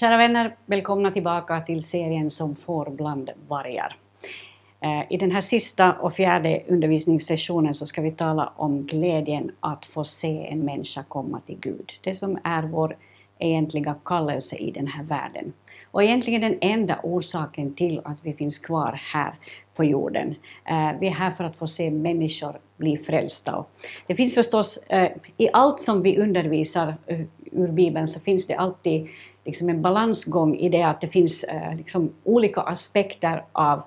Kära vänner, välkomna tillbaka till serien Som får bland vargar. Eh, I den här sista och fjärde undervisningssessionen så ska vi tala om glädjen att få se en människa komma till Gud. Det som är vår egentliga kallelse i den här världen. Och egentligen den enda orsaken till att vi finns kvar här på jorden. Eh, vi är här för att få se människor bli frälsta. Det finns förstås, eh, i allt som vi undervisar eh, ur Bibeln så finns det alltid liksom en balansgång i det att det finns liksom olika aspekter av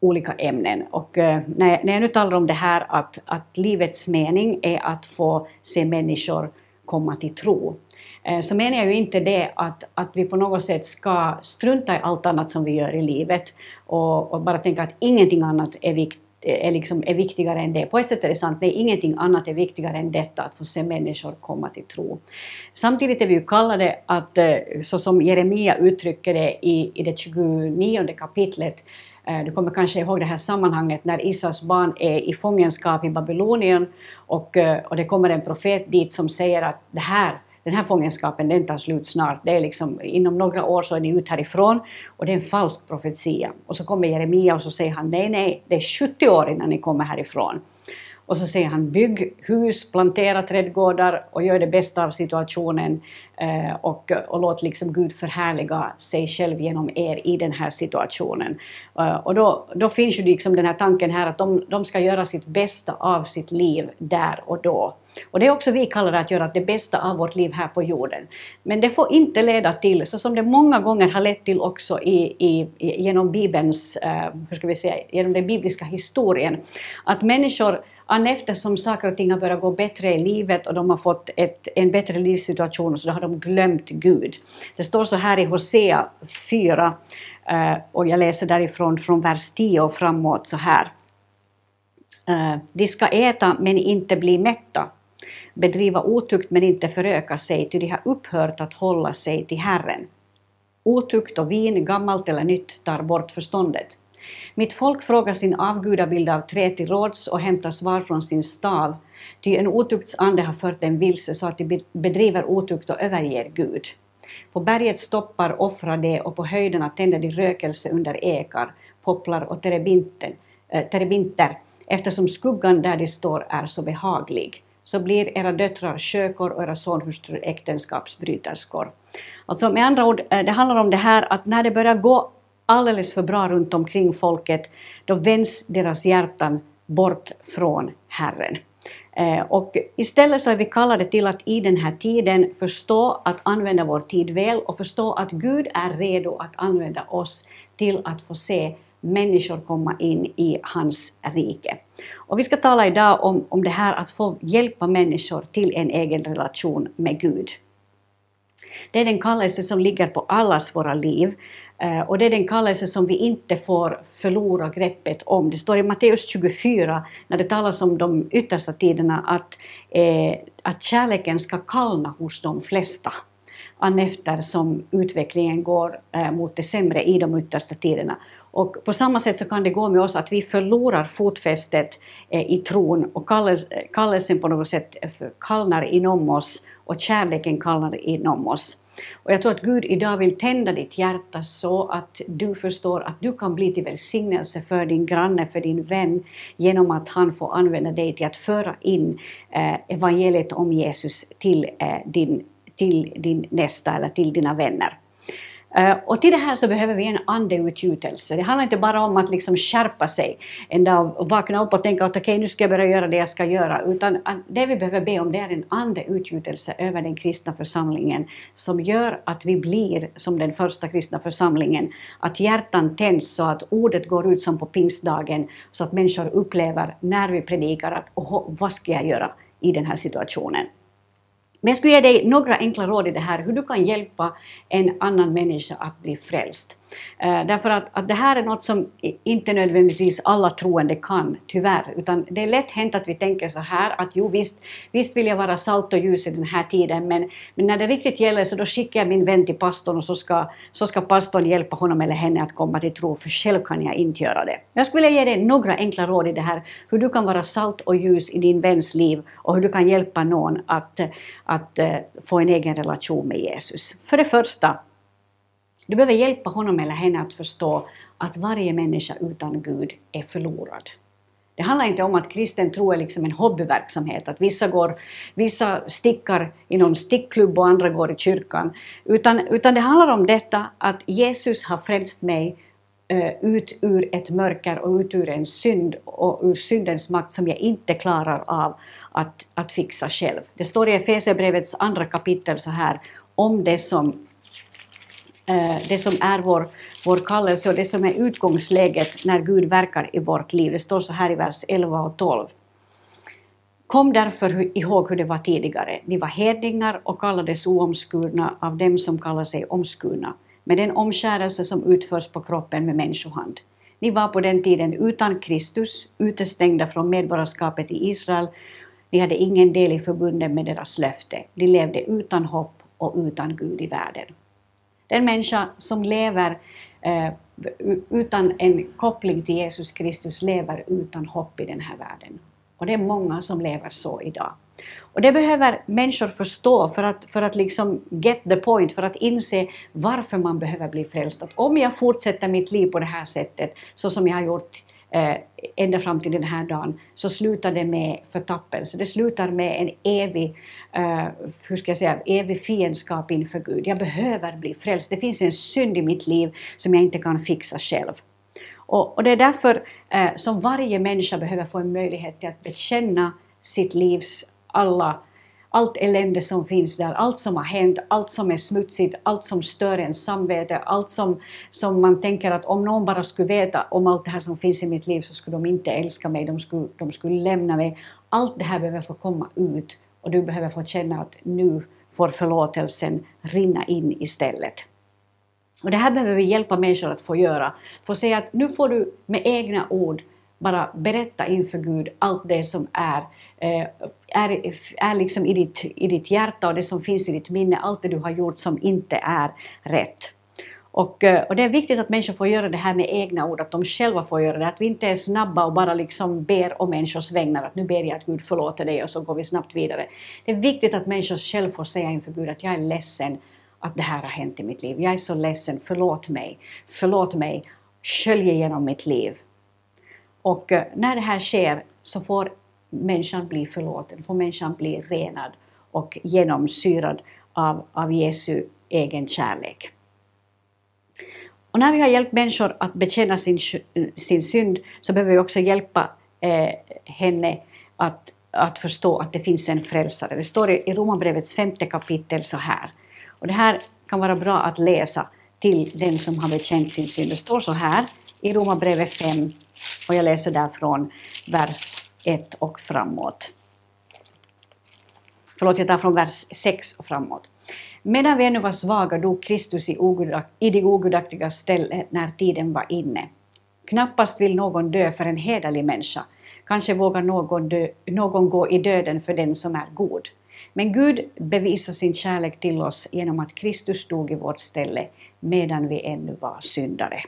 olika ämnen. Och när, jag, när jag nu talar om det här att, att livets mening är att få se människor komma till tro, Eh, så menar jag ju inte det att, att vi på något sätt ska strunta i allt annat som vi gör i livet och, och bara tänka att ingenting annat är viktigt eh, är, liksom, är viktigare än det. På ett sätt är det sant, nej, ingenting annat är viktigare än detta, att få se människor komma till tro. Samtidigt är vi ju kallade att, eh, så som Jeremia uttrycker det i, i det 29 kapitlet, du kommer kanske ihåg det här sammanhanget när Isas barn är i fångenskap i Babylonien och, och det kommer en profet dit som säger att det här den här fångenskapen den tar slut snart. Det är liksom, inom några år så är ni ut härifrån och det är en falsk profetia. Och så kommer Jeremia och så säger han nej, nej, det är 70 år innan ni kommer härifrån. Och så säger han bygg hus, plantera trädgårdar och gör det bästa av situationen eh, och, och låt liksom Gud förhärliga sig själv genom er i den här situationen. Eh, och då, då finns ju liksom den här tanken här att de, de ska göra sitt bästa av sitt liv där och då. Och det är också vi kallar det att göra det bästa av vårt liv här på jorden. Men det får inte leda till, så som det många gånger har lett till också i, i, genom Bibelns, eh, hur ska vi säga, genom den bibliska historien, att människor eftersom saker och ting har börjat gå bättre i livet och de har fått ett, en bättre livssituation så då har de glömt Gud. Det står så här i Hosea 4 eh, och jag läser därifrån från vers 10 och framåt så här. Eh, de ska äta men inte bli mätta bedriva otukt men inte föröka sig, ty de har upphört att hålla sig till Herren. Otukt och vin, gammalt eller nytt, tar bort förståndet. Mitt folk frågar sin avgudabild av trä till råds och hämtar svar från sin stav, ty en otuktsande har fört dem vilse så att de bedriver otukt och överger Gud. På berget stoppar offrar de och på höjderna tänder de rökelse under ekar, popplar och eh, terebinter, äh, eftersom skuggan där de står är så behaglig så blir era döttrar kökor och era sonhustrur äktenskapsbryterskor. Alltså med andra ord, eh, det handlar om det här att när det börjar gå alldeles för bra runt omkring folket, då vänds deras hjärtan bort från Herren. Eh, och istället så är vi kallade till att i den här tiden förstå att använda vår tid väl och förstå att Gud är redo att använda oss till att få se människor komma in i hans rike. Och vi ska tala idag om, om det här att få hjälpa människor till en egen relation med Gud. Det är den kallelse som ligger på allas våra liv eh, och det är den kallelse som vi inte får förlora greppet om. Det står i Matteus 24 när det talas om de yttersta tiderna att, eh, att kärleken ska kallna hos de flesta eftersom utvecklingen går eh, mot det sämre i de yttersta tiderna. Och på samma sätt så kan det gå med oss att vi förlorar fotfästet eh, i tron och eh, kallelsen på något sätt kallnar inom oss och kärleken kallnar inom oss. Och jag tror att Gud idag vill tända ditt hjärta så att du förstår att du kan bli till välsignelse för din granne, för din vän, genom att han får använda dig till att föra in evangeliet om Jesus till din till din nästa eller till dina vänner. Eh, och till det här så behöver vi en andeutgjutelse. Det handlar inte bara om att liksom skärpa sig en dag och vakna upp och tänka att okej, okay, nu ska jag börja göra det jag ska göra, utan det vi behöver be om det är en andeutgjutelse över den kristna församlingen som gör att vi blir som den första kristna församlingen, att hjärtan tänds så att ordet går ut som på pingstdagen, så att människor upplever när vi predikar att vad ska jag göra i den här situationen? Men jag skulle ge dig några enkla råd i det här, hur du kan hjälpa en annan människa att bli frälst. Eh, därför att, att det här är något som inte nödvändigtvis alla troende kan, tyvärr. Utan det är lätt hänt att vi tänker så här att jo visst, visst vill jag vara salt och ljus i den här tiden, men, men när det riktigt gäller så då skickar jag min vän till pastorn och så ska, så ska pastorn hjälpa honom eller henne att komma till tro, för själv kan jag inte göra det. Jag skulle vilja ge dig några enkla råd i det här, hur du kan vara salt och ljus i din väns liv och hur du kan hjälpa någon att, att eh, få en egen relation med Jesus. För det första, du behöver hjälpa honom eller henne att förstå att varje människa utan Gud är förlorad. Det handlar inte om att kristen tro är liksom en hobbyverksamhet, att vissa, går, vissa stickar i någon stickklubb och andra går i kyrkan. Utan, utan det handlar om detta att Jesus har frälst mig uh, ut ur ett mörker och ut ur en synd och ur syndens makt som jag inte klarar av att, att fixa själv. Det står i Efesierbrevets andra kapitel så här om det som Eh, det som är vår, vår kallelse och det som är utgångsläget när Gud verkar i vårt liv. Det står så här i vers 11 och 12. Kom därför ihåg hur det var tidigare. Ni var hedningar och kallades oomskurna av dem som kallar sig omskurna, med den omskärelse som utförs på kroppen med människohand. Ni var på den tiden utan Kristus, utestängda från medborgarskapet i Israel. Ni hade ingen del i förbundet med deras löfte. Ni levde utan hopp och utan Gud i världen. Den människa som lever eh, utan en koppling till Jesus Kristus lever utan hopp i den här världen. Och det är många som lever så idag. Och det behöver människor förstå för att, för att liksom get the point, för att inse varför man behöver bli frälst. Att om jag fortsätter mitt liv på det här sättet, så som jag har gjort eh, ända fram till den här dagen, så slutar det med förtappelse. Det slutar med en evig, eh, hur ska jag säga, evig fiendskap inför Gud. Jag behöver bli frälst. Det finns en synd i mitt liv som jag inte kan fixa själv. Och, och det är därför eh, som varje människa behöver få en möjlighet till att bekänna sitt livs alla allt elände som finns där, allt som har hänt, allt som är smutsigt, allt som stör ens samvete, allt som, som man tänker att om någon bara skulle veta om allt det här som finns i mitt liv så skulle de inte älska mig, de skulle, de skulle lämna mig. Allt det här behöver få komma ut och du behöver få känna att nu får förlåtelsen rinna in istället. Och det här behöver vi hjälpa människor att få göra. Få säga att nu får du med egna ord bara berätta inför Gud allt det som är, eh, är, är liksom i, ditt, i ditt hjärta och det som finns i ditt minne, allt det du har gjort som inte är rätt. Och, eh, och, det är viktigt att människor får göra det här med egna ord, att de själva får göra det, att vi inte är snabba och bara liksom ber om människors vägnar, att nu ber jag att Gud förlåter dig och så går vi snabbt vidare. Det är viktigt att människor själva får säga inför Gud att jag är ledsen att det här har hänt i mitt liv. Jag är så ledsen, förlåt mig, förlåt mig, skölj igenom mitt liv. Och eh, när det här sker så får människan bli förlåten, får människan bli renad och genomsyrad av, av Jesu egen kärlek. Och när vi har hjälpt människor att bekänna sin, sin synd så behöver vi också hjälpa eh, henne att, att förstå att det finns en frälsare. Det står i Romarbrevets femte kapitel så här. Och det här kan vara bra att läsa till den som har bekänt sin synd. Det står så här i Romarbrevet 5 och jag läser där från vers 1 och framåt. Förlåt, jag tar från vers 6 och framåt. Medan vi ännu var svaga dog Kristus i, ogudak, i det ogudaktiga ställe när tiden var inne. Knappast vill någon dö för en hederlig människa. Kanske vågar någon, dö, någon gå i döden för den som är god. Men Gud bevisar sin kärlek till oss genom att Kristus dog i vårt ställe medan vi ännu var syndare.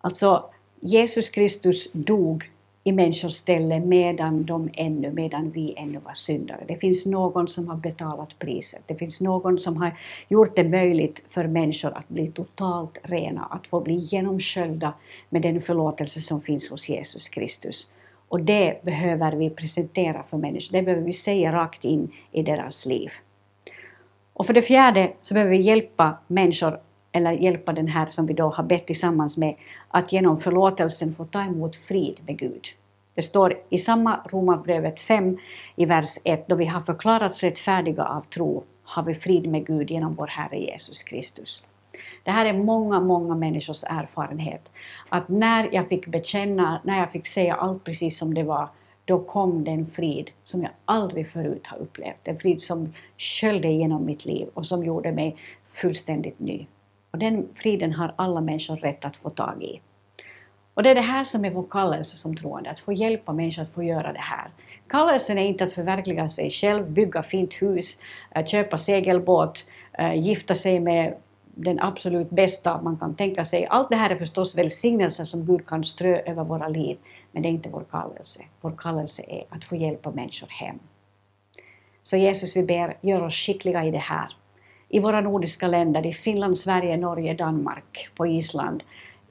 Alltså, Jesus Kristus dog i människors ställe medan de ännu, medan vi ännu var syndare. Det finns någon som har betalat priset. Det finns någon som har gjort det möjligt för människor att bli totalt rena, att få bli genomsköljda med den förlåtelse som finns hos Jesus Kristus. Och det behöver vi presentera för människor, det behöver vi säga rakt in i deras liv. Och för det fjärde så behöver vi hjälpa människor eller hjälpa den här som vi då har bett tillsammans med att genom förlåtelsen få ta emot frid med Gud. Det står i samma Romarbrevet 5 i vers 1, då vi har förklarats rättfärdiga av tro har vi frid med Gud genom vår Herre Jesus Kristus. Det här är många, många människors erfarenhet. Att när jag fick bekänna, när jag fick säga allt precis som det var, då kom den frid som jag aldrig förut har upplevt. En frid som sköljde genom mitt liv och som gjorde mig fullständigt ny. Och den friden har alla människor rätt att få tag i. Och det är det här som är vår kallelse som troende, att få hjälpa människor att få göra det här. Kallelsen är inte att förverkliga sig själv, bygga fint hus, eh, köpa segelbåt, eh, gifta sig med den absolut bästa man kan tänka sig. Allt det här är förstås välsignelser som Gud kan strö över våra liv, men det är inte vår kallelse. Vår kallelse är att få hjälpa människor hem. Så Jesus, vi ber, gör oss skickliga i det här i våra nordiska länder, i Finland, Sverige, Norge, Danmark, på Island,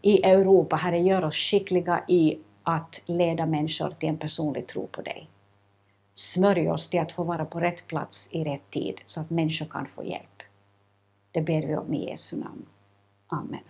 i Europa, Herre, gör oss skickliga i att leda människor till en personlig tro på dig. Smörj oss till att få vara på rätt plats i rätt tid så att människor kan få hjälp. Det ber vi om i Jesu namn. Amen.